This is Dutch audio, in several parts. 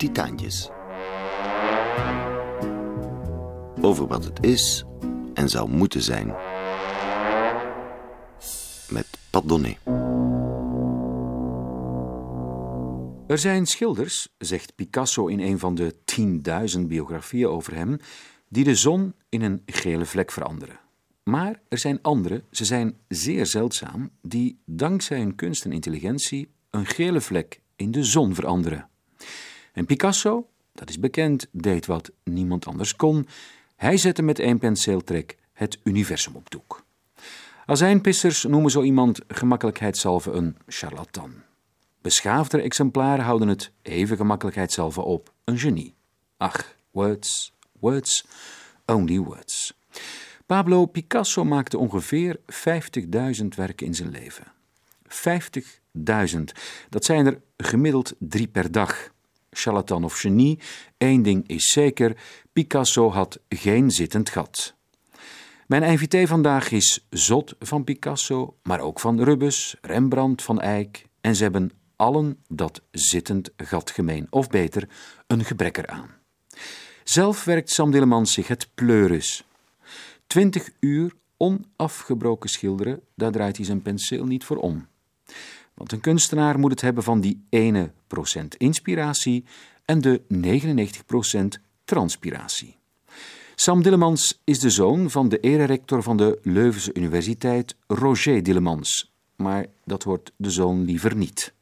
Titaantjes. Over wat het is en zou moeten zijn. Met Pat Donné. Er zijn schilders, zegt Picasso in een van de 10.000 biografieën over hem, die de zon in een gele vlek veranderen. Maar er zijn anderen, ze zijn zeer zeldzaam, die dankzij hun kunst en intelligentie een gele vlek in de zon veranderen. En Picasso, dat is bekend, deed wat niemand anders kon. Hij zette met één penseeltrek het universum op doek. Azijnpissers noemen zo iemand gemakkelijkheidshalve een charlatan. Beschaafdere exemplaren houden het even gemakkelijkheidshalve op een genie. Ach, words, words, only words. Pablo Picasso maakte ongeveer 50.000 werken in zijn leven. 50.000, dat zijn er gemiddeld drie per dag. Charlatan of genie, één ding is zeker: Picasso had geen zittend gat. Mijn invité vandaag is zot van Picasso, maar ook van Rubens, Rembrandt, Van Eyck en ze hebben allen dat zittend gat gemeen, of beter, een gebrek eraan. Zelf werkt Sam Dillemans zich het pleuris. Twintig uur onafgebroken schilderen, daar draait hij zijn penseel niet voor om. Want een kunstenaar moet het hebben van die ene procent inspiratie en de 99 procent transpiratie. Sam Dillemans is de zoon van de ererector van de Leuvense Universiteit, Roger Dillemans. Maar dat hoort de zoon liever niet.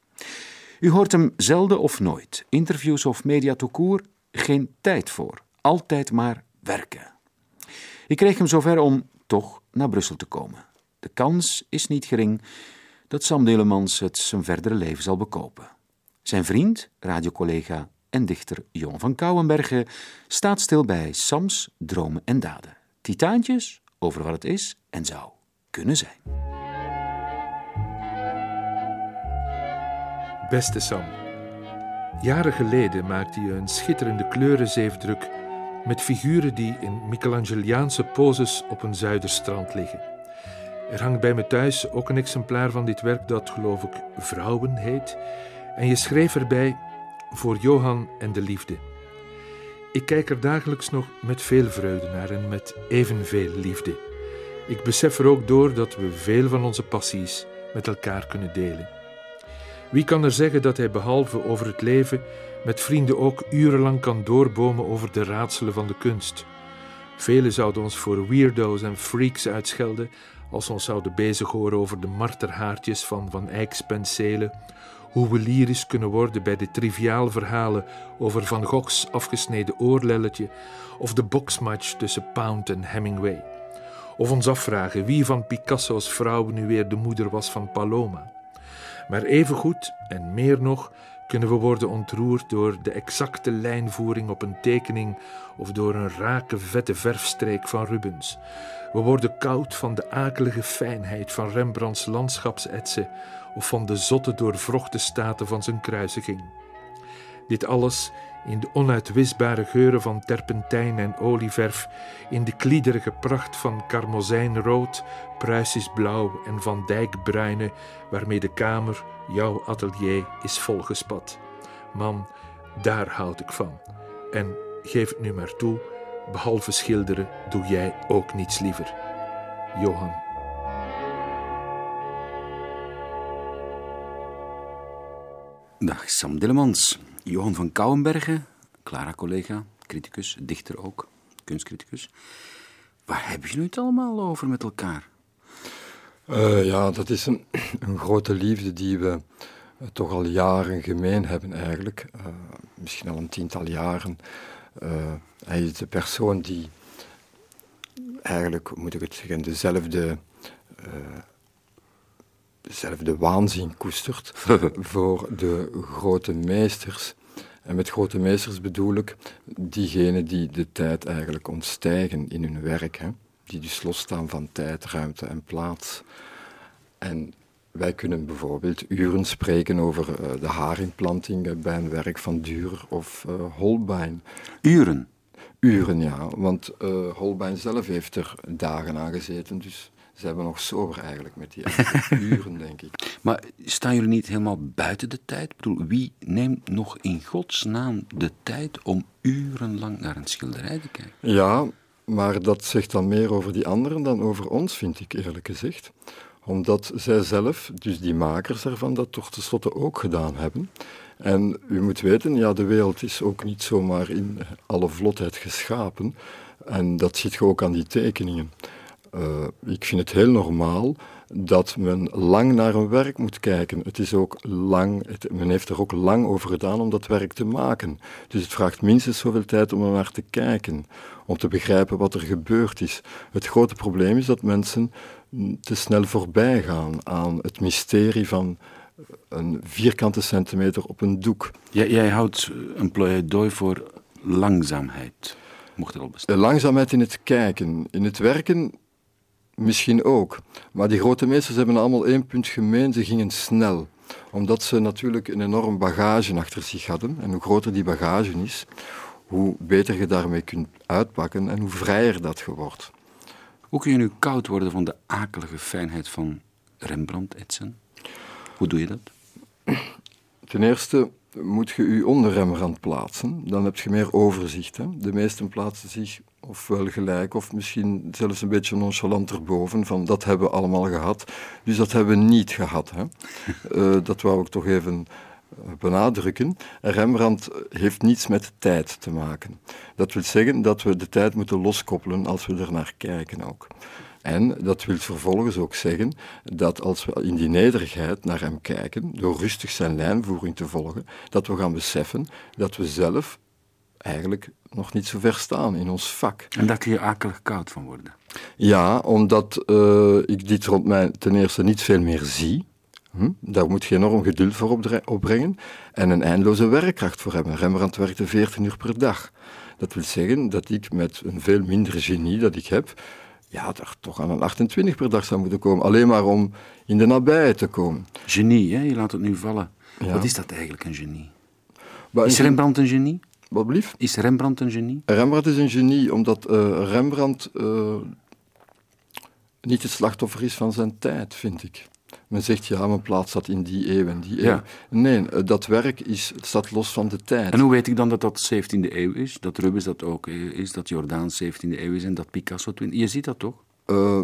U hoort hem zelden of nooit. Interviews of media toekoor, geen tijd voor. Altijd maar werken. Ik kreeg hem zover om toch naar Brussel te komen. De kans is niet gering dat Sam Delemans het zijn verdere leven zal bekopen. Zijn vriend, radiocollega en dichter Jon van Kouwenbergen staat stil bij Sams dromen en daden. Titaantjes over wat het is en zou kunnen zijn. Beste Sam, jaren geleden maakte je een schitterende kleurenzeefdruk met figuren die in Michelangeliaanse poses op een zuiderstrand liggen. Er hangt bij me thuis ook een exemplaar van dit werk dat, geloof ik, Vrouwen heet. En je schreef erbij voor Johan en de liefde. Ik kijk er dagelijks nog met veel vreugde naar en met evenveel liefde. Ik besef er ook door dat we veel van onze passies met elkaar kunnen delen. Wie kan er zeggen dat hij behalve over het leven met vrienden ook urenlang kan doorbomen over de raadselen van de kunst? Velen zouden ons voor weirdo's en freaks uitschelden als ons zouden bezighouden over de marterhaartjes van Van Eyck's penselen, hoe we lyrisch kunnen worden bij de triviale verhalen over Van Gogh's afgesneden oorlelletje of de boksmatch tussen Pound en Hemingway. Of ons afvragen wie van Picasso's vrouwen nu weer de moeder was van Paloma. Maar evengoed, en meer nog, kunnen we worden ontroerd door de exacte lijnvoering op een tekening of door een rake vette verfstreek van Rubens. We worden koud van de akelige fijnheid van Rembrandts landschapsetsen of van de zotte doorvrochte staten van zijn kruisiging. Dit alles in de onuitwisbare geuren van terpentijn en olieverf, in de kliederige pracht van karmozijnrood, Pruisisch blauw en van dijkbruine, waarmee de kamer, jouw atelier, is volgespat. Man, daar houd ik van. En geef het nu maar toe, behalve schilderen doe jij ook niets liever. Johan. Dag Sam Dillemans. Johan van Kouwenbergen, Clara-collega, criticus, dichter ook, kunstcriticus. Waar hebben jullie het allemaal over met elkaar? Uh, ja, dat is een, een, grote liefde die we uh, toch al jaren gemeen hebben eigenlijk. Uh, misschien al een tiental jaren. hij is de persoon die eigenlijk, moet ik het zeggen, dezelfde, dezelfde waanzin koestert voor de grote meesters en met grote meesters bedoel ik diegenen die de tijd eigenlijk ontstijgen in hun werk. Hè? Die dus losstaan van tijd, ruimte en plaats. En wij kunnen bijvoorbeeld uren spreken over uh, de haarimplanting bij een werk van Durer of uh, Holbein. Uren? Uren, ja. Want uh, Holbein zelf heeft er dagen aan gezeten. Dus Ze hebben nog sober eigenlijk met die uren, denk ik. Maar staan jullie niet helemaal buiten de tijd? Ik bedoel, wie neemt nog in godsnaam de tijd om urenlang naar een schilderij te kijken? Ja, maar dat zegt dan meer over die anderen dan over ons, vind ik eerlijk gezegd. Omdat zij zelf, dus die makers ervan, dat toch tenslotte ook gedaan hebben. En u moet weten, ja, de wereld is ook niet zomaar in alle vlotheid geschapen. En dat ziet je ook aan die tekeningen. Uh, ik vind het heel normaal dat men lang naar een werk moet kijken. Het is ook lang, het, men heeft er ook lang over gedaan om dat werk te maken. Dus het vraagt minstens zoveel tijd om er naar te kijken, om te begrijpen wat er gebeurd is. Het grote probleem is dat mensen te snel voorbij gaan aan het mysterie van een vierkante centimeter op een doek. Jij, jij houdt een pleidooi voor langzaamheid. Mocht er al bestaan. Langzaamheid in het kijken. In het werken misschien ook. Maar die grote meesters hebben allemaal één punt gemeen: ze gingen snel. Omdat ze natuurlijk een enorm bagage achter zich hadden. En hoe groter die bagage is, hoe beter je daarmee kunt uitpakken en hoe vrijer dat je wordt. Hoe kun je nu koud worden van de akelige fijnheid van Rembrandt-etsen? Hoe doe je dat? Ten eerste moet je je onder Rembrandt plaatsen. Dan heb je meer overzicht. Hè? De meesten plaatsen zich ofwel gelijk of misschien zelfs een beetje nonchalant erboven. Van dat hebben we allemaal gehad. Dus dat hebben we niet gehad. Hè? uh, dat wou ik toch even eh, benadrukken. Rembrandt heeft niets met tijd te maken. Dat wil zeggen dat we de tijd moeten loskoppelen als we er naar kijken ook. En dat wil vervolgens ook zeggen dat als we in die nederigheid naar hem kijken, door rustig zijn lijnvoering te volgen, dat we gaan beseffen dat we zelf eigenlijk nog niet zo ver staan in ons vak. En daar kun je akelig koud van worden? Ja, omdat uh, ik dit rond mij ten eerste niet veel meer zie. Hm? Daar moet je enorm geduld voor opbrengen en een eindeloze werkkracht voor hebben. Rembrandt werkte 14 uur per dag. Dat wil zeggen dat ik met een veel minder genie dat ik heb, ja, er toch aan een 28 per dag zou moeten komen. Alleen maar om in de nabijheid te komen. Genie, hè? je laat het nu vallen. Wat is dat eigenlijk, een genie? is Rembrandt een genie? Wat? Is Rembrandt een genie? Rembrandt is een genie omdat uh, Rembrandt uh, niet het slachtoffer is van zijn tijd, vind ik. Men zegt ja, mijn plaats staat in die eeuw en die eeuw. Nee, eh, dat werk is, staat los van de tijd. En hoe weet ik dan dat dat 17e eeuw is? Dat Rubens dat ook is, dat Jordaan 17e eeuw is en dat Picasso 20 Je ziet dat toch? Uh,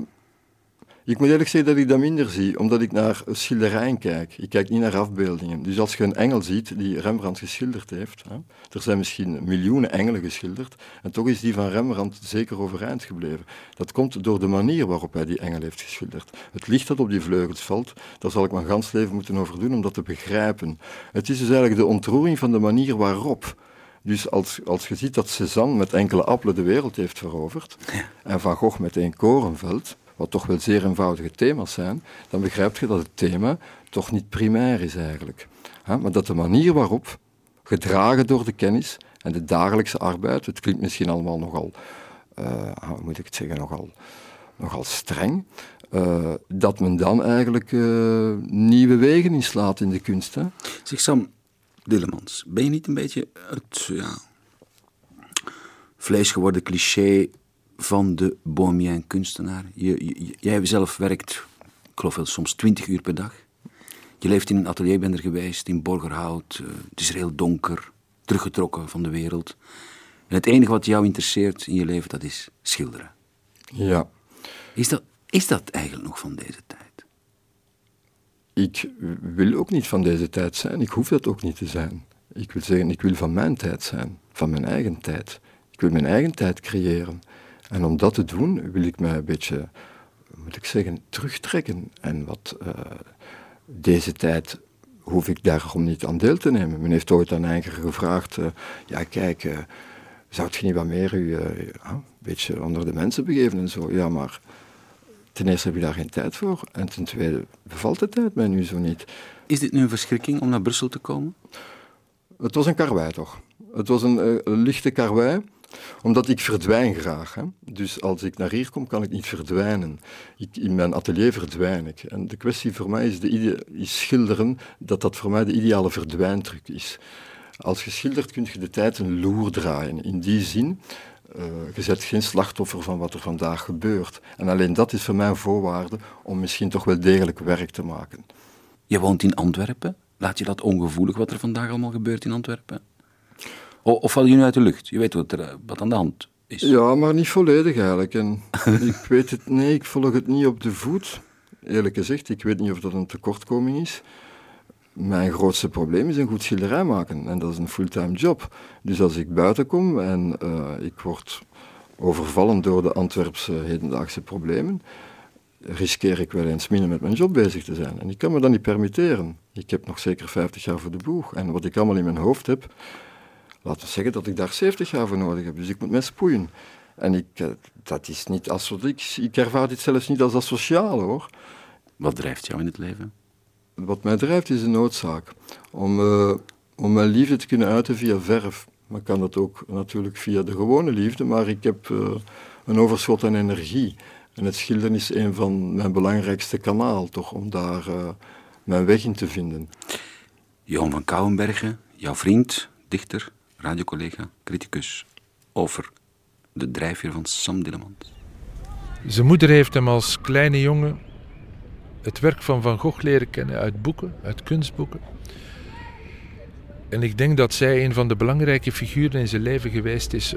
ik moet eerlijk zeggen dat ik dat minder zie, omdat ik naar schilderijen kijk. Ik kijk niet naar afbeeldingen. Dus als je een engel ziet die Rembrandt geschilderd heeft, hè, er zijn misschien miljoenen engelen geschilderd, en toch is die van Rembrandt zeker overeind gebleven. Dat komt door de manier waarop hij die engel heeft geschilderd. Het licht dat op die vleugels valt, daar zal ik mijn gans leven moeten over doen om dat te begrijpen. Het is dus eigenlijk de ontroering van de manier waarop. Dus als, als je ziet dat Cézanne met enkele appelen de wereld heeft veroverd, en Van Gogh met een korenveld, wat toch wel zeer eenvoudige thema's zijn, dan begrijp je dat het thema toch niet primair is eigenlijk. Maar dat de manier waarop, gedragen door de kennis en de dagelijkse arbeid, het klinkt misschien allemaal nogal, uh, hoe moet ik het zeggen, nogal, nogal streng, uh, dat men dan eigenlijk uh, nieuwe wegen inslaat in de kunst. Hè? Zeg Sam Dillemans, ben je niet een beetje het ja, vleesgeworden cliché van de bohemien kunstenaar. Je, jij zelf werkt, ik geloof wel, soms twintig uur per dag. Je leeft in een atelier, ben er geweest, in Borgerhout. Uh, het is er heel donker, teruggetrokken van de wereld. En het enige wat jou interesseert in je leven, dat is schilderen. Ja. Is dat, is dat eigenlijk nog van deze tijd? Ik wil ook niet van deze tijd zijn. Ik hoef dat ook niet te zijn. Ik wil zeggen, ik wil van mijn tijd zijn. Van mijn eigen tijd. Ik wil mijn eigen tijd creëren. En om dat te doen wil ik mij een beetje, moet ik zeggen, terugtrekken. En wat uh, deze tijd hoef ik daarom niet aan deel te nemen. Men heeft ooit aan Eiger gevraagd, uh, ja kijk, uh, zou je niet wat meer u een beetje onder de mensen begeven en zo? Ja, maar ten eerste heb je daar geen tijd voor. En ten tweede bevalt de tijd mij nu zo niet. Is dit nu een verschrikking om naar Brussel te komen? Het was een karwei toch. Het was een, een lichte karwei omdat ik verdwijn graag. Hè. Dus als ik naar hier kom, kan ik niet verdwijnen. Ik, in mijn atelier verdwijn ik. En de kwestie voor mij is, de is schilderen, dat dat voor mij de ideale verdwijntruc is. Als je schildert kun je de tijd een loer draaien. In die zin uh, je bent geen slachtoffer van wat er vandaag gebeurt. En alleen dat is voor mij een voorwaarde om misschien toch wel degelijk werk te maken. Je woont in Antwerpen. Laat je dat ongevoelig wat er vandaag allemaal gebeurt in Antwerpen? Of val je nu uit de lucht? Je weet wat er eh, wat aan de hand is. Ja, maar niet volledig eigenlijk. En ik weet het, nee, ik volg het niet op de voet. Eerlijk gezegd, ik weet niet of dat een tekortkoming is. Mijn grootste probleem is een goed schilderij maken. En dat is een fulltime job. Dus als ik buiten kom en uh, ik word overvallen door de Antwerpse hedendaagse problemen, riskeer ik wel eens minder met mijn job bezig te zijn. En ik kan me dat niet permitteren. Ik heb nog zeker 50 jaar voor de boeg. En wat ik allemaal in mijn hoofd heb, laten we zeggen dat ik daar 70 jaar voor nodig heb. Dus ik moet mij spoeien. En ik, eh, dat is niet ik, ik ervaar dit zelfs niet als asociaal hoor. Wat drijft jou in het leven? Wat mij drijft is de noodzaak. Om, uh, om mijn liefde te kunnen uiten via verf. Maar kan dat ook natuurlijk via de gewone liefde, maar ik heb uh, een overschot aan energie. En het schilderen is een van mijn belangrijkste kanaal, toch, om daar uh, mijn weg in te vinden. Johan van Kouwenbergen, jouw vriend, dichter, radiocollega, criticus, over de drijfveer van Sam Dillemans. Zijn moeder heeft hem als kleine jongen het werk van Van Gogh leren kennen uit boeken, uit kunstboeken. En ik denk dat zij een van de belangrijke figuren in zijn leven geweest is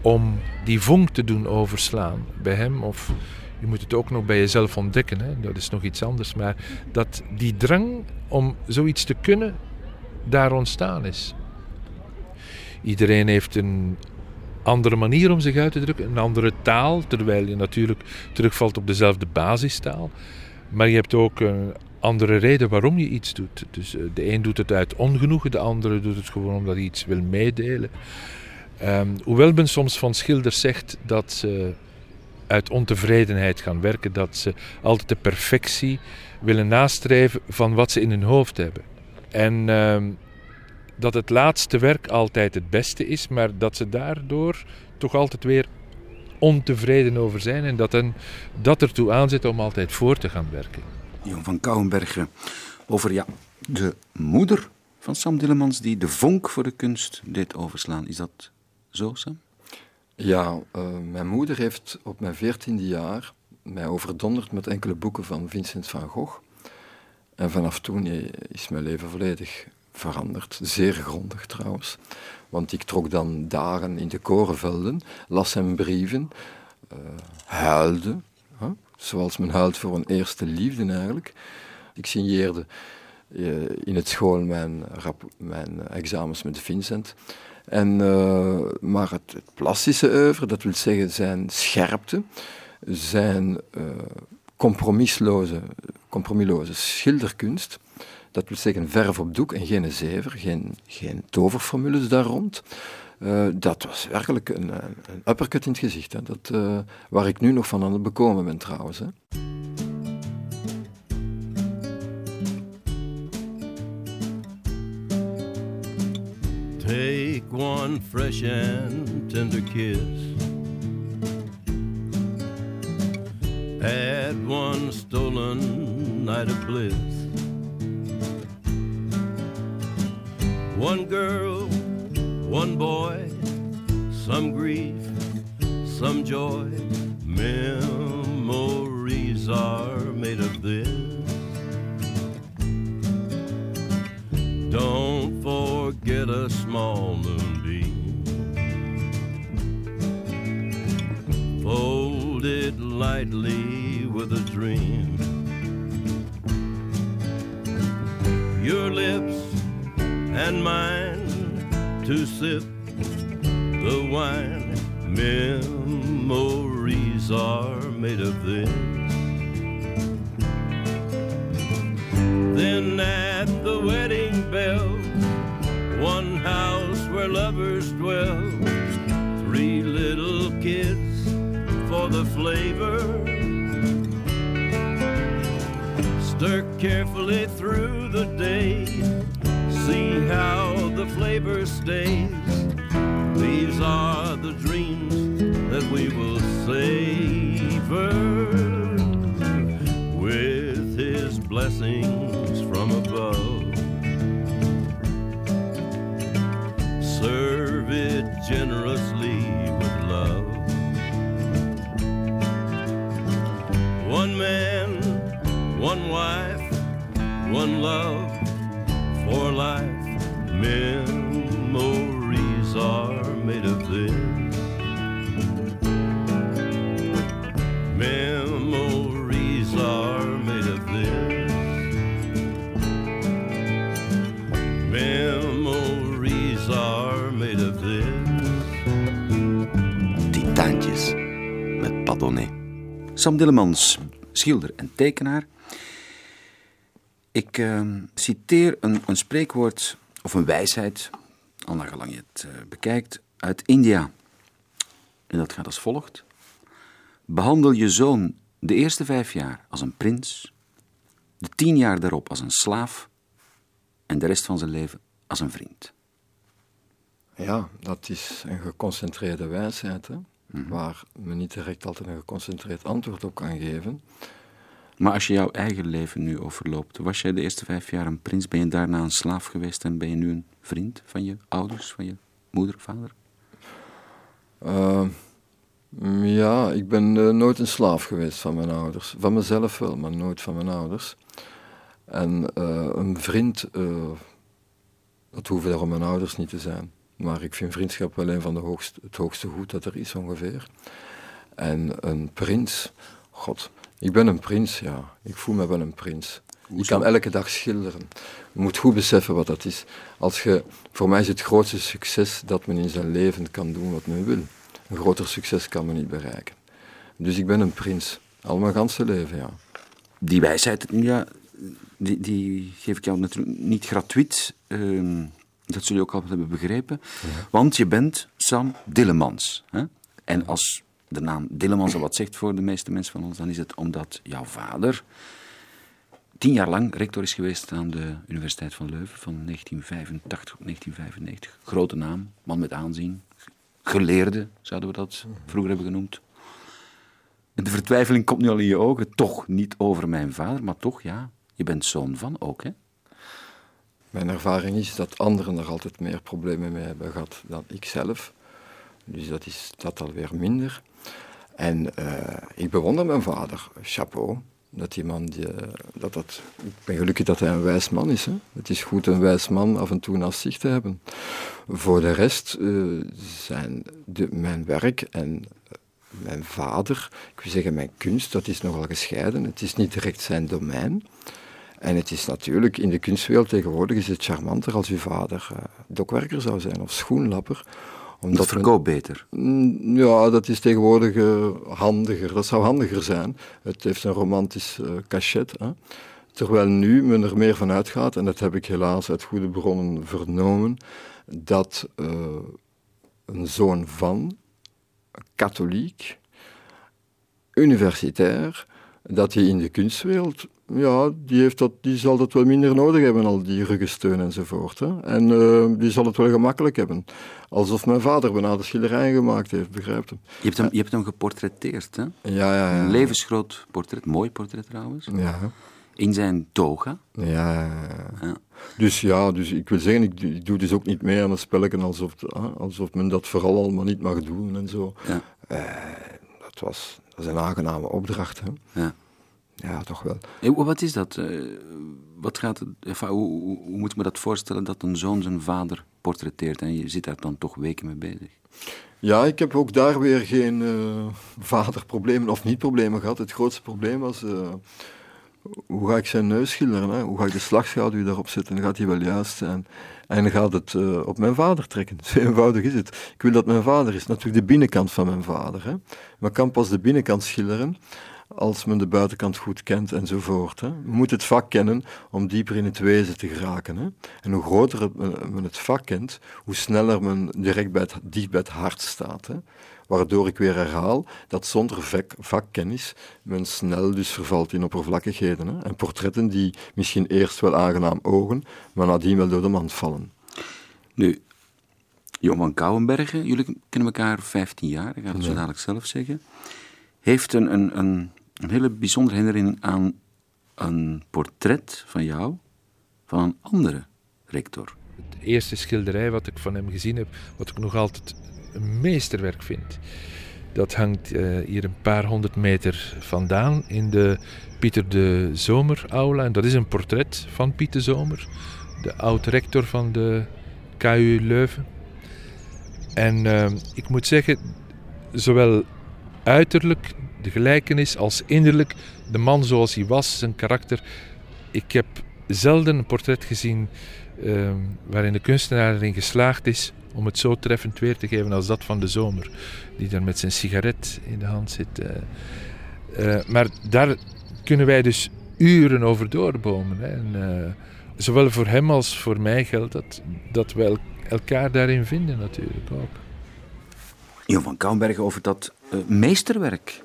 om die vonk te doen overslaan bij hem. Of je moet het ook nog bij jezelf ontdekken, hè? dat is nog iets anders. Maar dat die drang om zoiets te kunnen daar ontstaan is. Iedereen heeft een andere manier om zich uit te drukken, een andere taal, terwijl je natuurlijk terugvalt op dezelfde basistaal. Maar je hebt ook een andere reden waarom je iets doet. Dus eh, de een doet het uit ongenoegen, de andere doet het gewoon omdat hij iets wil meedelen. Um, hoewel men soms van schilders zegt dat ze uit ontevredenheid gaan werken, dat ze altijd de perfectie willen nastreven van wat ze in hun hoofd hebben. En uh, dat het laatste werk altijd het beste is, maar dat ze daardoor toch altijd weer ontevreden over zijn en dat hen dat ertoe aanzet om altijd voor te gaan werken. Jon van Kouwenbergen over ja, de moeder van Sam Dillemans die de vonk voor de kunst deed overslaan. Is dat zo, Sam? Ja, uh, mijn moeder heeft op mijn veertiende jaar mij overdonderd met enkele boeken van Vincent van Gogh. En vanaf toen is mijn leven volledig veranderd. Zeer grondig trouwens. Want ik trok dan dagen in de korenvelden, las hem brieven, uh, huilde, zoals men huilt voor een eerste liefde eigenlijk. Ik signeerde uh, in het school mijn, mijn examens met Vincent. En, uh, maar het, het, plastische oeuvre, dat wil zeggen zijn scherpte, zijn compromisloze, compromisloze schilderkunst, dat wil zeggen verf op doek en geen zever, geen, geen toverformules daar rond. Uh, dat was werkelijk een, een uppercut in het gezicht. Hè. Dat, uh, waar ik nu nog van aan het bekomen ben trouwens. Hè. Take one fresh and tender kiss. Add one stolen night of bliss. One girl, one boy, some grief, some joy. Memories are made of this. Don't forget a small moonbeam. Fold it lightly with a dream. Your lips and mine to sip the wine. Memories are made of this. Then at the wedding bells, one house where lovers dwell, three little kids for the flavor. Stir carefully through the day see how the flavor stays. These are the dreams that we will savor with his blessings from above. Serve it generously with love. One man, one wife, one love for life. Memories are made of this. Memories are made of this. Memories are made of this. Titaantjes met Padonnet. Sam Dillemans, schilder en tekenaar. Ik eh, citeer een, een spreekwoord of een wijsheid, al naar gelang je het eh, bekijkt, uit India. En dat gaat als volgt. Behandel je zoon de eerste vijf jaar als een prins, de tien jaar daarop als een slaaf en de rest van zijn leven als een vriend. Ja, dat is een geconcentreerde wijsheid, hè? waar men niet direct altijd een geconcentreerd antwoord op kan geven. Maar als je jouw eigen leven nu overloopt, was jij de eerste vijf jaar een prins, ben je daarna een slaaf geweest en ben je nu een vriend van je ouders, van je moeder, vader? Uh, ja, ik ben uh, nooit een slaaf geweest van mijn ouders. Van mezelf wel, maar nooit van mijn ouders. En uh, een vriend, dat hoeven daarom mijn ouders niet te zijn. Maar ik vind vriendschap wel een van de hoogste, het hoogste goed dat er is ongeveer. En een prins, god, ik ben een prins, ja. Ik voel me wel een prins. Ik kan elke dag schilderen. Je moet goed beseffen wat dat is. Als je, voor mij is het grootste succes dat men in zijn leven kan doen wat men wil. Een groter succes kan men niet bereiken. Dus ik ben een prins. Al mijn ganse leven, ja. Die wijsheid, ja, die, die geef ik jou natuurlijk niet gratuit. Uh, dat zul je ook al hebben begrepen. Ja. Want je bent Sam Dillemans. Hè? En als de naam Dillemans al wat zegt voor de meeste mensen van ons, dan is het omdat jouw vader tien jaar lang rector is geweest aan de Universiteit van Leuven van 1985 tot 1995. Grote naam, man met aanzien, geleerde zouden we dat vroeger hebben genoemd. En de vertwijfeling komt nu al in je ogen, toch niet over mijn vader, maar toch ja, je bent zoon van ook hè. Mijn ervaring is dat anderen er altijd meer problemen mee hebben gehad dan ik zelf. Dus dat is dat alweer minder. En uh, ik bewonder mijn vader, chapeau. Dat die man, die, dat dat, ik ben gelukkig dat hij een wijs man is. Hè? Het is goed een wijs man af en toe naast zich te hebben. Voor de rest uh, zijn de, mijn werk en mijn vader, ik wil zeggen mijn kunst, dat is nogal gescheiden. Het is niet direct zijn domein. En het is natuurlijk, in de kunstwereld tegenwoordig is het charmanter als uw vader dokwerker zou zijn of schoenlapper. Omdat dat verkoopt beter? Ja, dat is tegenwoordig uh, handiger. Dat zou handiger zijn. Het heeft een romantisch uh, cachet. Hè? Terwijl nu men er meer van uitgaat, en dat heb ik helaas uit goede bronnen vernomen, dat een zoon van, katholiek, universitair, dat hij in de kunstwereld ja, die, heeft dat, die zal dat wel minder nodig hebben, al die ruggensteun enzovoort. Hè. En uh, die zal het wel gemakkelijk hebben. Alsof mijn vader bijna de schilderijen gemaakt heeft, begrijpt hem. Je hebt hem, je hebt hem geportretteerd, hè? Ja, ja, ja. Een levensgroot portret, mooi portret trouwens. Ja. In zijn toga. Ja, ja, ja. Dus ja, dus ik wil zeggen, ik, ik, doe dus ook niet mee aan een spelletje alsof, alsof men dat vooral allemaal niet mag doen en zo. Ja. Uh, dat, was, dat is een aangename opdracht, hè. Ja. Ja, toch wel. En wat is dat? Uh, wat gaat enfin, hoe, hoe, hoe, moet je me dat voorstellen dat een zoon zijn vader portretteert en je zit daar dan toch weken mee bezig? Ja, ik heb ook daar weer geen uh, vaderproblemen of niet-problemen gehad. Het grootste probleem was, uh, hoe ga ik zijn neus schilderen? Hè? Hoe ga ik de slagschaduw daarop zetten? Gaat hij wel juist zijn. En gaat het uh, op mijn vader trekken. Zo eenvoudig is het. Ik wil dat mijn vader is. Natuurlijk de binnenkant van mijn vader. Hè? Maar kan pas de binnenkant schilderen als men de buitenkant goed kent enzovoort. Hè. Je moet het vak kennen om dieper in het wezen te geraken. Hè. En hoe groter men het vak kent, hoe sneller men direct bij het, dicht bij het hart staat. Hè. Waardoor ik weer herhaal dat zonder vak, vakkennis men snel dus vervalt in oppervlakkigheden. Hè. En portretten die misschien eerst wel aangenaam ogen, maar nadien wel door de mand vallen. Nu, Johan Kouwenbergen, jullie kennen elkaar 15 jaar, ik ga het zo dadelijk zelf zeggen heeft een, een, een, een hele bijzondere herinnering aan een portret van jou van een andere rector. Het eerste schilderij wat ik van hem gezien heb, wat ik nog altijd een meesterwerk vind, Dat hangt uh, hier een paar honderd meter vandaan in de Pieter de Zomer aula. En dat is een portret van Pieter Zomer, de oud-rector van de KU Leuven. En uh, ik moet zeggen, zowel uiterlijk, de gelijkenis, als innerlijk, de man zoals hij was, zijn karakter. Ik heb zelden een portret gezien uh, waarin de kunstenaar erin geslaagd is om het zo treffend weer te geven als dat van de zomer, die daar met zijn sigaret in de hand zit. Uh, maar daar kunnen wij dus uren over doorbomen. Hè. En, uh, zowel voor hem als voor mij geldt dat, dat we elkaar daarin vinden natuurlijk ook. Jan van Kouwenberg over dat meesterwerk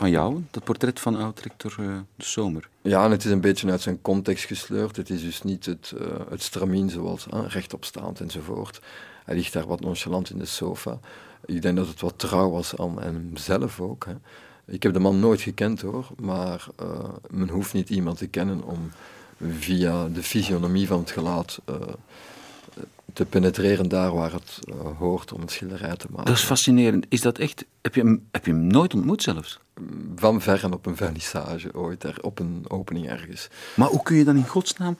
van jou, dat portret van oud-rector uh, De Zomer. Ja, en het is een beetje uit zijn context gesleurd. Het is dus niet het, uh, het stramien zoals uh, rechtopstaand enzovoort. Hij ligt daar wat nonchalant in de sofa. Ik denk dat het wat trouw was aan hemzelf ook. Hè. Ik heb de man nooit gekend hoor, maar men hoeft niet iemand te kennen om via de fysionomie van het gelaat te penetreren daar waar het uh, hoort om een schilderij te maken. Dat is fascinerend. Is dat echt... Heb je hem, heb je hem nooit ontmoet zelfs? Van ver en op een vernissage ooit, er, op een opening ergens. Maar hoe kun je dan in godsnaam...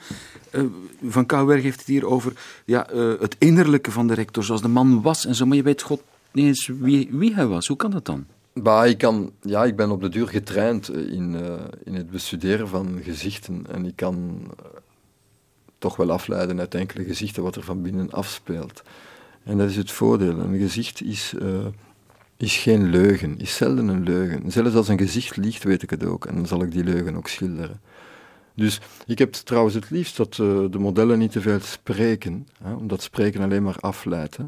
Uh, van Kouwberg heeft het hier over ja, uh, het innerlijke van de rector, zoals de man was en zo. Maar je weet god niet eens wie, wie hij was. Hoe kan dat dan? Bah, ik, kan, ja, ik ben op de duur getraind in, in het bestuderen van gezichten. En ik kan toch wel afleiden uit enkele gezichten wat er van binnen afspeelt. En dat is het voordeel. Een gezicht is, uh, is geen leugen, is zelden een leugen. Zelfs als een gezicht liegt, weet ik het ook. En dan zal ik die leugen ook schilderen. Dus ik heb trouwens het liefst dat uh, de modellen niet te veel spreken, hè, omdat spreken alleen maar afleidt.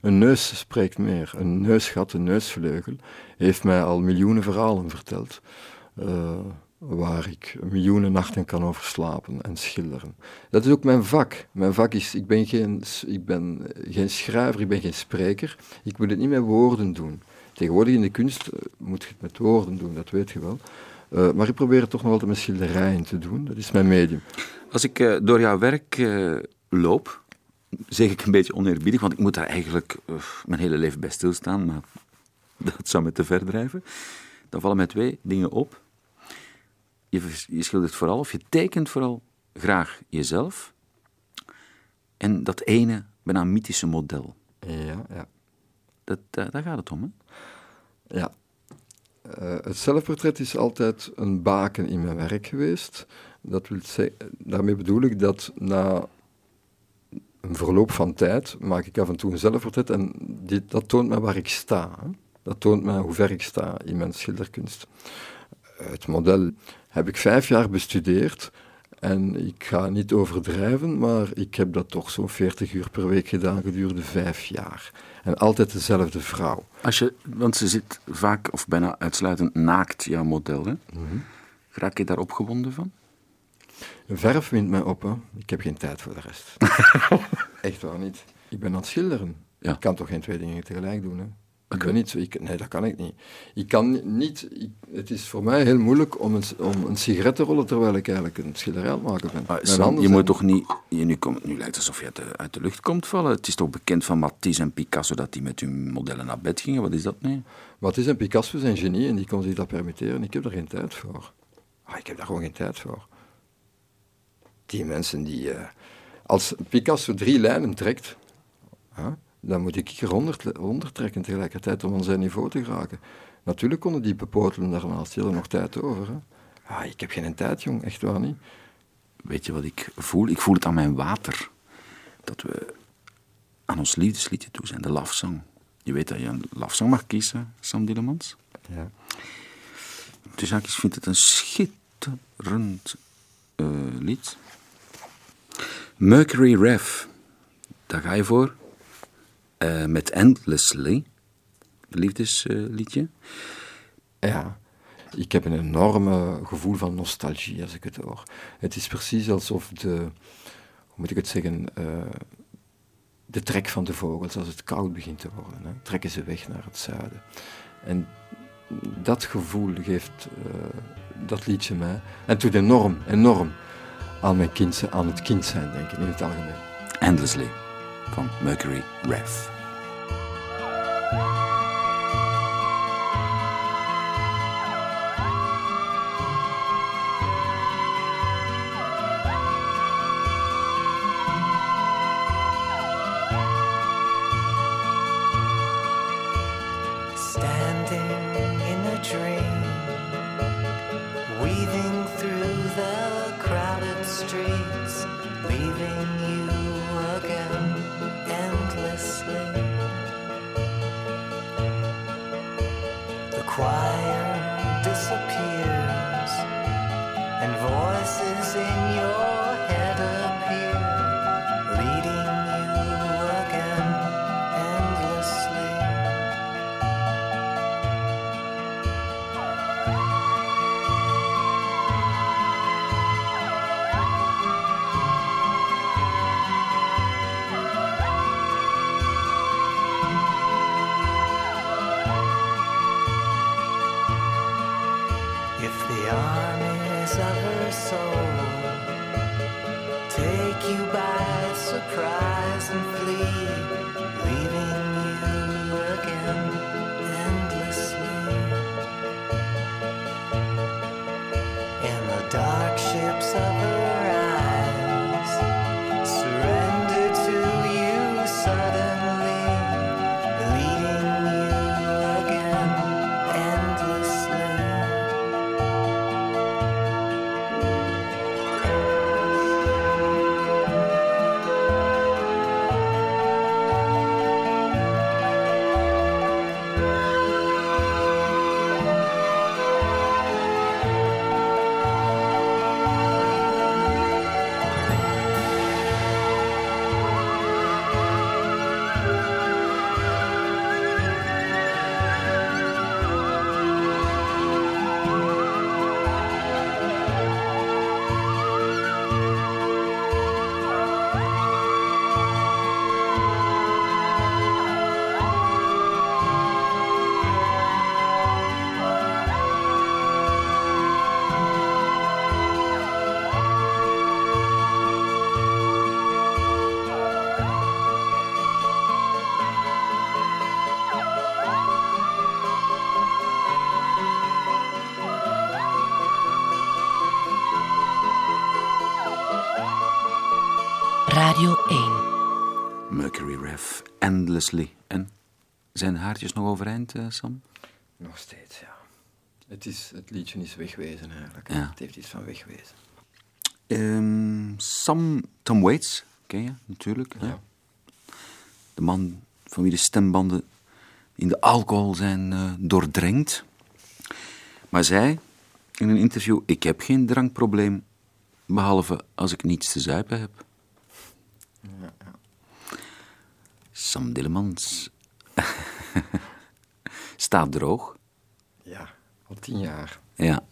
Een neus spreekt meer. Een neusgat, een neusvleugel, heeft mij al miljoenen verhalen verteld. Uh, waar ik miljoenen nachten kan over slapen en schilderen. Dat is ook mijn vak. Mijn vak is, ik ben geen, ik ben geen schrijver, ik ben geen spreker. Ik moet het niet met woorden doen. Tegenwoordig in de kunst uh, moet je het met woorden doen, dat weet je wel. Uh, maar ik probeer het toch nog altijd met schilderijen te doen. Dat is mijn medium. Als ik uh, door jouw werk loop, zeg ik een beetje oneerbiedig, want ik moet daar eigenlijk mijn hele leven bij stilstaan, maar dat zou me te ver drijven. Dan vallen mij twee dingen op je, je schildert vooral, of je tekent vooral graag jezelf. En dat ene, bijna mythische model. Ja, ja. Dat, daar, daar gaat het om, hè? Ja. Uh, het zelfportret is altijd een baken in mijn werk geweest. Dat wil zeggen, daarmee bedoel ik dat na een verloop van tijd maak ik af en toe een zelfportret en dit, dat toont mij waar ik sta. Hè? Dat toont mij hoe ver ik sta in mijn schilderkunst. Het model heb ik vijf jaar bestudeerd. En ik ga niet overdrijven, maar ik heb dat toch zo'n 40 uur per week gedaan gedurende vijf jaar. En altijd dezelfde vrouw. Als je, want ze zit vaak of bijna uitsluitend naakt, jouw model. Hè? Mm -hmm. Raak je daar opgewonden van? Verf wint mij op. Hè. Ik heb geen tijd voor de rest. Echt waar niet. Ik ben aan het schilderen. Ja. Ik kan toch geen twee dingen tegelijk doen. Hè? Ik ben niet ik, nee, dat kan ik niet. Ik kan niet, ik, het is voor mij heel moeilijk om een, om een sigaret te rollen terwijl ik eigenlijk een schilderij aan maken ben. Sam, je moet toch niet, je, nu, komt, nu lijkt het alsof je uit de, uit de, lucht komt vallen. Het is toch bekend van Matisse en Picasso dat die met hun modellen naar bed gingen. Wat is dat nu? Matisse en Picasso zijn genie en die konden zich dat permitteren. Ik heb daar geen tijd voor. Ah, ik heb daar gewoon geen tijd voor. Die mensen die, uh, als Picasso drie lijnen trekt, huh? Dan moet ik hier honderd trekken tegelijkertijd om aan zijn niveau te geraken. Natuurlijk konden die bepotelen daarnaast, die hadden nog tijd over. Hè. Ah, ik heb geen tijd, jong, echt waar niet. Weet je wat ik voel? Ik voel het aan mijn water. Dat we aan ons liefdesliedje toe zijn, de love Je weet dat je een love mag kiezen, Sam Dillemans. Ja. Dus ik vind het een schitterend uh, lied. Mercury Rev, daar ga je voor. Uh, met Endlessly, liefdesliedje. Ja, ik heb een enorme gevoel van nostalgie als ik het hoor. Het is precies alsof de, hoe moet ik het zeggen, uh, de trek van de vogels, als het koud begint te worden, hè, trekken ze weg naar het zuiden. En dat gevoel geeft dat liedje mij. En doet enorm, enorm aan, mijn kind, aan het kind zijn, denk ik, in het algemeen. Endlessly From Mercury Rev. dream, weaving through the crowded street. Endlessly. En zijn haartjes nog overeind, eh, Sam? Nog steeds, ja. Het, is, het liedje is wegwezen eigenlijk. Ja. Het heeft iets van wegwezen. Ehm, Sam Tom Waits, ken je natuurlijk. hè? Ja. De man van wie de stembanden in de alcohol zijn eh, doordrenkt. Maar zei in een interview: Ik heb geen drankprobleem, behalve als ik niets te zuipen heb. Sam Dillemans staat droog. Ja, al tien jaar. Ja.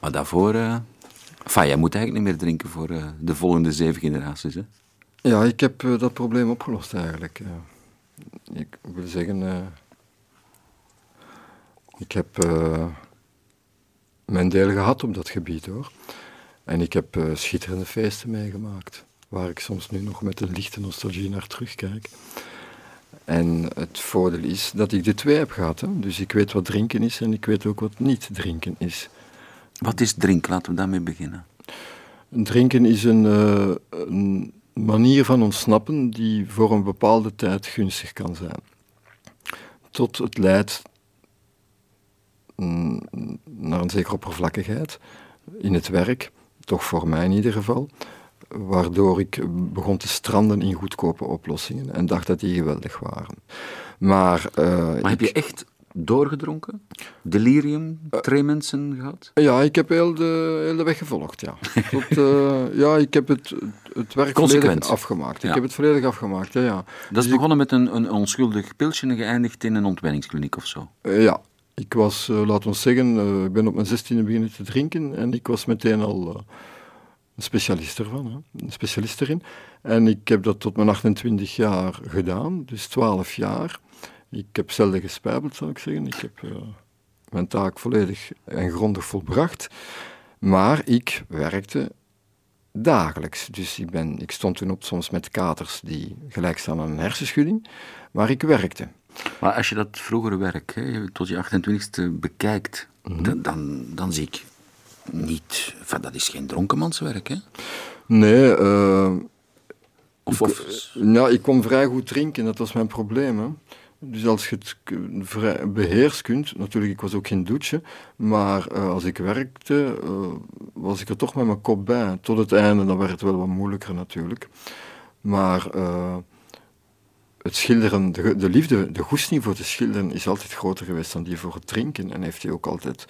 Maar daarvoor. enfin, jij moet eigenlijk niet meer drinken voor eh, de volgende zeven generaties. Hè? Ja, ik heb eh, dat probleem opgelost eigenlijk. ik wil zeggen, ik heb mijn deel gehad op dat gebied hoor. En ik heb schitterende feesten meegemaakt, waar ik soms nu nog met een lichte nostalgie naar terugkijk. En het voordeel is dat ik de twee heb gehad. Hè? Dus ik weet wat drinken is en ik weet ook wat niet drinken is. Wat is drinken? Laten we daarmee beginnen. Drinken is een, eh, een manier van ontsnappen die voor een bepaalde tijd gunstig kan zijn. Tot het leidt mm, naar een zekere oppervlakkigheid in het werk, toch voor mij in ieder geval, waardoor ik begon te stranden in goedkope oplossingen en dacht dat die geweldig waren. Maar, eh, Maar heb je echt doorgedronken? Delirium, tremensen gehad? Ja, ik heb heel de, heel de weg gevolgd, ja. Tot, eh, ja, ik heb het, het werk Consequent. volledig afgemaakt. Ja. Ik heb het volledig afgemaakt, ja. ja. Dat is Dus ik- begonnen met een, een onschuldig pilsje en geëindigd in een ontwenningskliniek of zo. Eh, ja, ik was, eh, laten we zeggen, eh, ik ben op mijn zestiende beginnen te drinken en ik was meteen al eh, specialist ervan, hè, een specialist erin. En ik heb dat tot mijn 28 jaar gedaan, dus 12 jaar. Ik heb zelden gespijbeld, zou ik zeggen. Ik heb eh, mijn taak volledig en grondig volbracht. Maar ik werkte dagelijks. Dus ik, ben, ik stond toen op soms met katers die gelijk staan aan een hersenschudding, maar ik werkte. Maar als je dat vroegere werk hè, tot je 28e bekijkt, dan, dan, dan zie ik niet... Enfin, dat is geen dronkenmanswerk, hè? Nee, eh, Of, ik, of, ja, ik kon vrij goed drinken, dat was mijn probleem. Hè. Dus als je het beheerst kunt, natuurlijk, ik was ook geen douche, maar eh, als ik werkte, eh, was ik er toch met mijn kop bij. Tot het einde, dan werd het wel wat moeilijker natuurlijk. Maar het schilderen, de, de liefde, de goesting voor te schilderen is altijd groter geweest dan die voor het drinken. En heeft hij ook altijd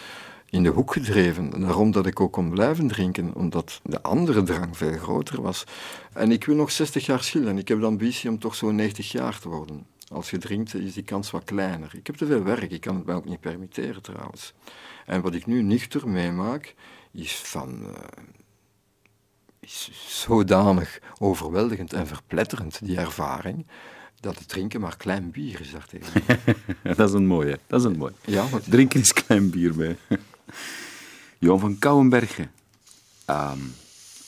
in de hoek gedreven. En daarom dat ik ook kon blijven drinken, omdat de andere drang veel groter was. En ik wil nog 60 jaar schilderen. Ik heb de ambitie om toch zo'n 90 jaar te worden. Als je drinkt, is die kans wat kleiner. Ik heb te veel werk, ik kan het mij ook niet permitteren trouwens. En wat ik nu nuchter meemaak, is van... eh, is zodanig overweldigend en verpletterend, die ervaring, dat het drinken maar klein bier is daartegen. dat is een mooie. Dat is een mooie. ja, want Drinken is klein bier bij. Johan van Kouwenbergen. Ehm,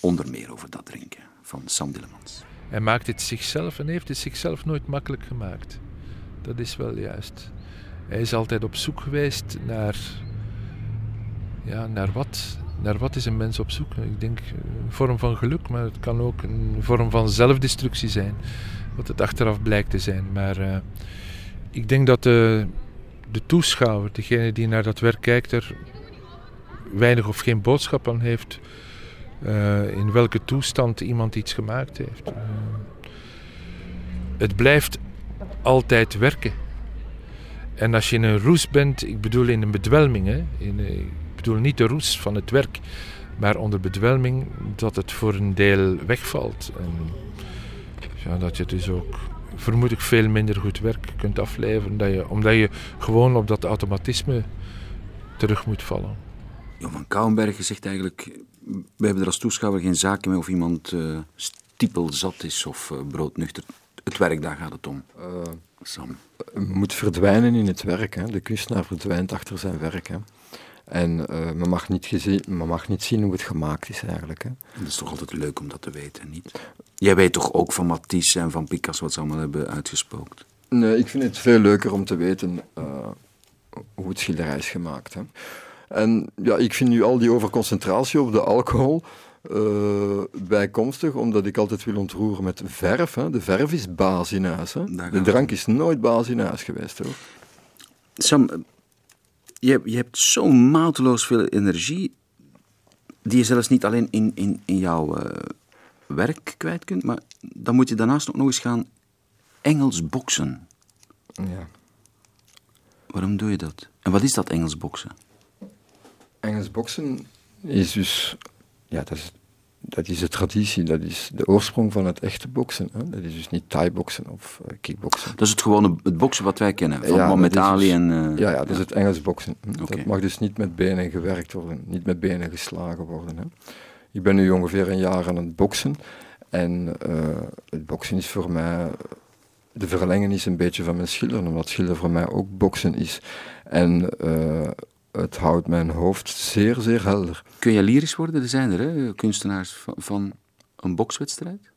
onder meer over dat drinken van Sam Dillemans. Hij maakt het zichzelf en heeft het zichzelf nooit makkelijk gemaakt. Dat is wel juist. Hij is altijd op zoek geweest naar. Ja, naar wat? Naar wat is een mens op zoek? Ik denk een vorm van geluk, maar het kan ook een vorm van zelfdestructie zijn. Wat het achteraf blijkt te zijn. Maar eh, ik denk dat de, de toeschouwer, degene die naar dat werk kijkt, er weinig of geen boodschap aan heeft eh, in welke toestand iemand iets gemaakt heeft. Eh, het blijft altijd werken. En als je in een roes bent, ik bedoel in een bedwelming, hè, in, eh, ik bedoel niet de roes van het werk, maar onder bedwelming dat het voor een deel wegvalt. Ja, dat je dus ook vermoedelijk veel minder goed werk kunt afleveren, dat je, omdat je gewoon op dat automatisme terug moet vallen. Johan van Kouwenbergen zegt eigenlijk... We hebben er als toeschouwer geen zaken mee of iemand eh stiepelzat is of eh, broodnuchter. Het werk, daar gaat het om. eh, Sam. moet verdwijnen in het werk. Hè. De kunstenaar verdwijnt achter zijn werk. Hè. En men, mag niet gezien, men mag niet zien hoe het gemaakt is eigenlijk. Hè. En dat is toch altijd leuk om dat te weten, niet? Jij weet toch ook van Matisse en van Picasso wat ze allemaal hebben uitgespookt? Nee, ik vind het veel leuker om te weten hoe het schilderij is gemaakt. Hè. En ja, ik vind nu al die overconcentratie op de alcohol eh, bijkomstig, omdat ik altijd wil ontroeren met verf. Hè. De verf is baas in huis. Hè. De drank is nooit baas in huis geweest. Hoor. Sam, eh, je, je hebt zo mateloos veel energie, die je zelfs niet alleen in, in, in jouw eh, werk kwijt kunt, maar dan moet je daarnaast ook nog eens gaan Engels boksen. Ja. Waarom doe je dat? En wat is dat Engels boksen? Engels boksen is dus, ja, dat is, dat is de traditie, dat is de oorsprong van het echte boksen. Hè. Dat is dus niet thai-boksen of eh, kickboksen. Dat is het gewone het boksen wat wij kennen, van Ja, Mohamed Ali dus- en... eh, Ja, ja, dat is het Engels boksen. Dat mag dus niet met benen gewerkt worden, niet met benen geslagen worden. Hè. Ik ben nu ongeveer een jaar aan het boksen. En eh, het boksen is voor mij de verlengen is een beetje van mijn schilderen, omdat schilderen voor mij ook boksen is. En het houdt mijn hoofd zeer, zeer helder. Kun je lyrisch worden? Er zijn er, hè, kunstenaars van, een bokswedstrijd.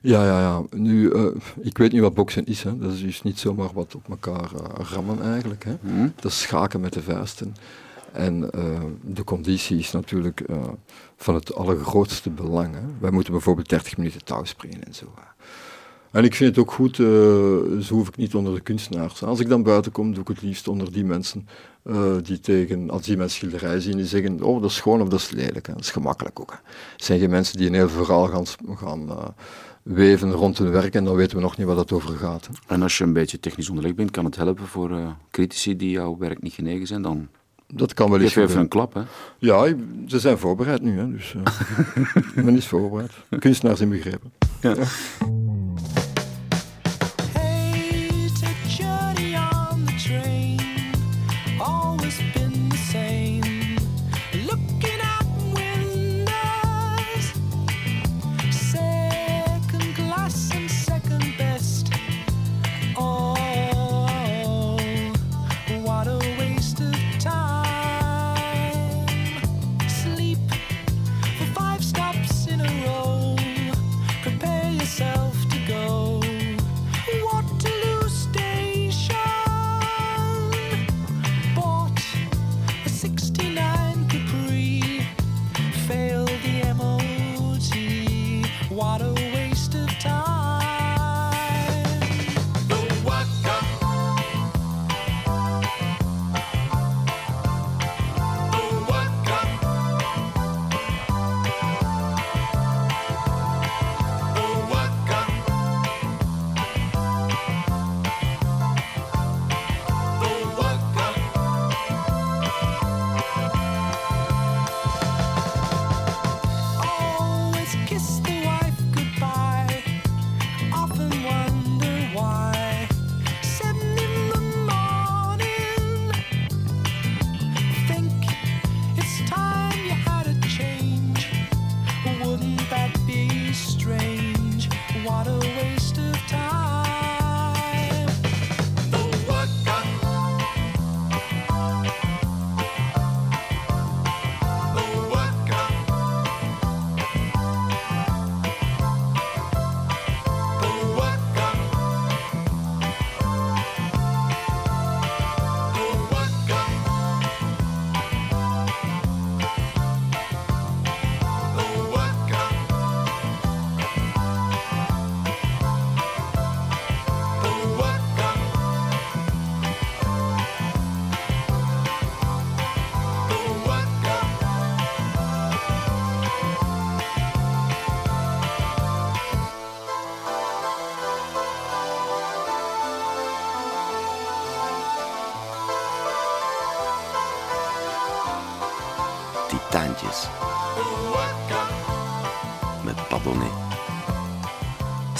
Ja, ja, ja. Nu, eh, ik weet niet wat boksen is. Hè. Dat is dus niet zomaar wat op elkaar eh, rammen eigenlijk. Hè. Hm? Dat is schaken met de vuisten. En eh, de conditie is natuurlijk van het allergrootste belang. Hè. Wij moeten bijvoorbeeld 30 minuten touw springen en zo. En ik vind het ook goed, eh, zo hoef ik niet onder de kunstenaars. Als ik dan buiten kom, doe ik het liefst onder die mensen eh, die tegen, als die mijn schilderij zien, die zeggen, oh, dat is schoon of dat is lelijk. Hè. Dat is gemakkelijk ook. Hè. Het zijn geen mensen die een heel verhaal gaan, gaan eh, weven rond hun werk en dan weten we nog niet waar dat over gaat. Hè. En als je een beetje technisch onderlegd bent, kan het helpen voor eh, critici die jouw werk niet genegen zijn. Dan Dat kan wel eens geef even een klap, hè. Ja, ze zijn voorbereid nu, hè, dus men is voorbereid. Kunstenaars inbegrepen. Hey,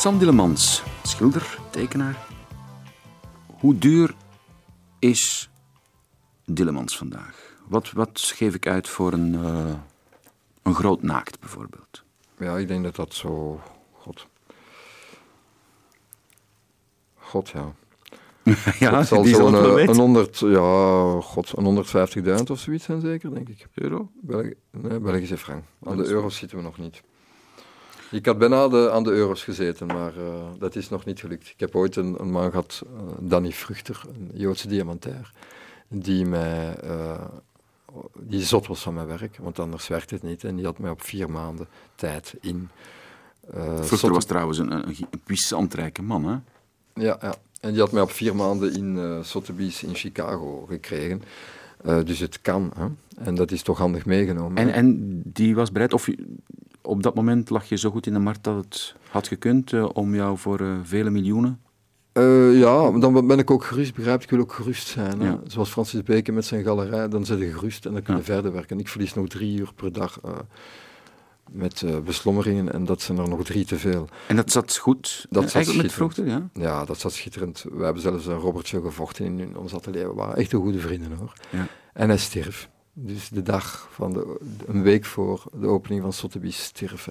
Sam Dillemans, schilder, tekenaar. Hoe duur is Dillemans vandaag? Wat, wat geef ik uit voor een, eh, een groot naakt bijvoorbeeld? Ja, ik denk dat dat zo... God. God, ja. ja, Het zal die zo'n eh, een 100, ja, god, een 150.000 of zoiets zijn zeker, denk ik. euro? Belg, nee, Belgische frank. Aan de euro's zitten we nog niet. Ik had bijna de, aan de euro's gezeten, maar eh, dat is nog niet gelukt. Ik heb ooit een, een man gehad, eh, Danny Vruchter, een Joodse diamantair, die mij, eh, die zot was van mijn werk, want anders werkte het niet. En die had mij op vier maanden tijd in... Vruchter was trouwens een, een, een puissant rijke man, hè? ja, ja, en die had mij op vier maanden in eh Sotheby's in Chicago gekregen. Dus het kan, hè? en dat is toch handig meegenomen. En, en die was bereid, of op dat moment lag je zo goed in de markt dat het had gekund eh, om jou voor eh, vele miljoenen? Eh, ja, dan ben ik ook gerust, begrijp? Ik wil ook gerust zijn. Ja. Zoals Francis Bacon met zijn galerij, dan zit je gerust en dan kun je Ja. verder werken. Ik verlies nog drie uur per dag met beslommeringen en dat zijn er nog drie te veel. En dat zat goed, Dat zat eigenlijk met. Vruchter, ja? Ja, dat zat schitterend. We hebben zelfs een Robertje gevochten in, in ons atelier. We waren echt een goede vrienden hoor. Ja. En hij stierf. Dus de dag van de, een week voor de opening van Sotheby's stierf.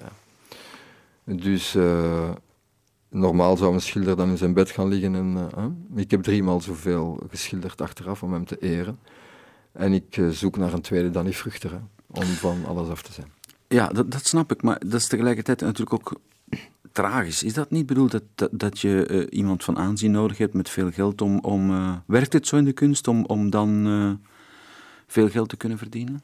Dus eh, normaal zou een schilder dan in zijn bed gaan liggen. En, eh? Ik heb driemaal zoveel geschilderd achteraf om hem te eren. En ik eh, zoek naar een tweede Danny Vruchter, om van alles af te zijn. Ja, dat, dat snap ik, maar dat is tegelijkertijd natuurlijk ook tragisch. Is dat niet bedoeld dat, dat, je iemand van aanzien nodig hebt met veel geld om... om werkt het zo in de kunst om, om dan veel geld te kunnen verdienen?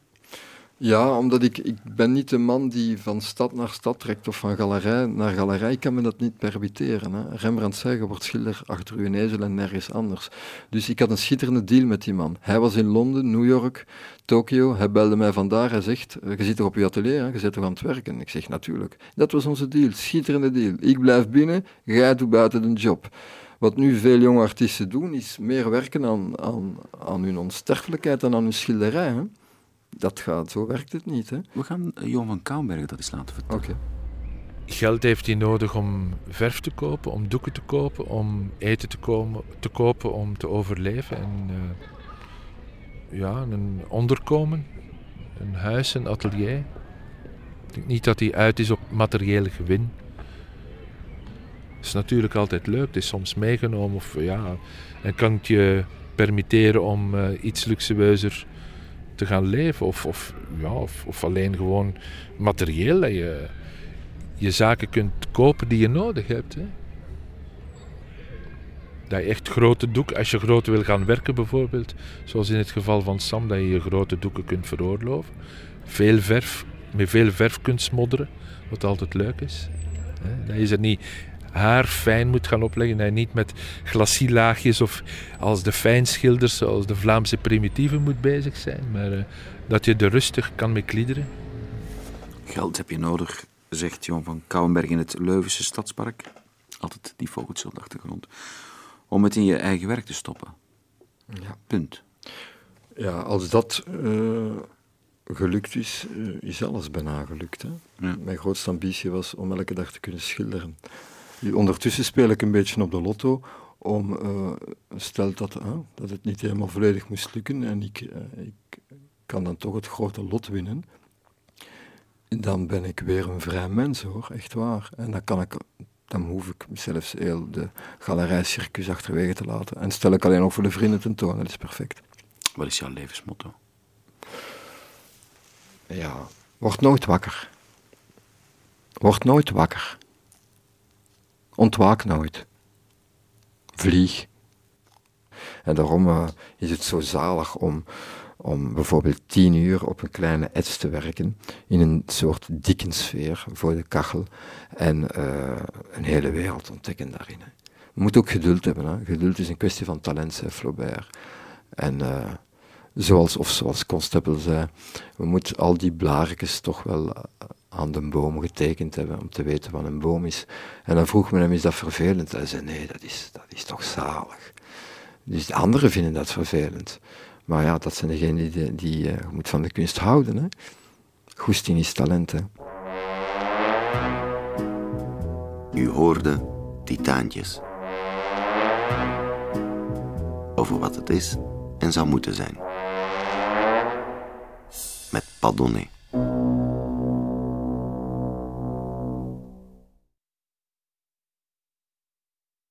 Ja, omdat ik, ik ben niet de man die van stad naar stad trekt of van galerij naar galerij. Ik kan me dat niet permitteren. Hè. Rembrandt zei, je wordt schilder achter uw ezel en nergens anders. Dus ik had een schitterende deal met die man. Hij was in Londen, New York, Tokio. Hij belde mij vandaar. Hij zegt, eh, je zit toch op je atelier, hè? je zit toch aan het werken? Ik zeg, natuurlijk. Dat was onze deal, schitterende deal. Ik blijf binnen, jij doet buiten de job. Wat nu veel jonge artiesten doen, is meer werken aan, aan, aan hun onsterfelijkheid dan aan hun schilderij. Hè? Dat gaat, zo werkt het niet. Hè? We gaan eh, Johan van Kouwenberg dat eens laten vertellen. Oké. Geld heeft hij nodig om verf te kopen, om doeken te kopen, om eten te, komen, te kopen, om te overleven. En eh, ja, een onderkomen, een huis, een atelier. Ik denk niet dat hij uit is op materiële gewin. Is natuurlijk altijd leuk, het is soms meegenomen. Of, ja, en kan het je permitteren om eh, iets luxueuzer te gaan leven. Of, of, ja, of, alleen gewoon materieel dat je je zaken kunt kopen die je nodig hebt. Hè. Dat je echt grote doeken, als je grote wil gaan werken bijvoorbeeld, zoals in het geval van Sam, dat je je grote doeken kunt veroorloven. Veel verf, met veel verf kunt smodderen, wat altijd leuk is. Dat ze niet haar fijn moet gaan opleggen, je niet met glacielaagjes of als de fijnschilders, zoals de Vlaamse primitieven moet bezig zijn, maar eh, dat je er rustig kan mee kliederen. Geld heb je nodig, zegt Johan van Kouwenberg in het Leuvense Stadspark. Altijd die vogeltjes op de achtergrond. Om het in je eigen werk te stoppen. Ja. Punt. Ja, als dat eh, gelukt is, eh, is alles bijna gelukt. Hè? Ja. Mijn grootste ambitie was om elke dag te kunnen schilderen. Ondertussen speel ik een beetje op de lotto om, eh, stel dat, eh, dat het niet helemaal volledig moest lukken en ik, eh, ik kan dan toch het grote lot winnen, dan ben ik weer een vrij mens hoor, echt waar. En dan kan ik, dan hoef ik zelfs heel de galerijcircus achterwege te laten. En stel ik alleen nog voor de vrienden tentoon, dat is perfect. Wat is jouw levensmotto? Ja, word nooit wakker. Word nooit wakker. Ontwaak nooit. Vlieg. En daarom eh, is het zo zalig om, om bijvoorbeeld tien uur op een kleine ets te werken, in een soort dikkensfeer voor de kachel, en eh, een hele wereld ontdekken daarin. hè. Je moet ook geduld hebben. Hè. Geduld is een kwestie van talent, zei Flaubert. En eh, zoals, of zoals Constable zei, we moeten al die blaartjes toch wel aan de boom getekend hebben, om te weten wat een boom is. En dan vroeg men hem, is dat vervelend? Hij zei, nee, dat is, dat is toch zalig. Dus de anderen vinden dat vervelend. Maar ja, dat zijn degenen die, die eh, moet van de kunst houden. Hè? Goesting is talent, hè. U hoorde Titaantjes. Over wat het is en zou moeten zijn. Met Padonnet.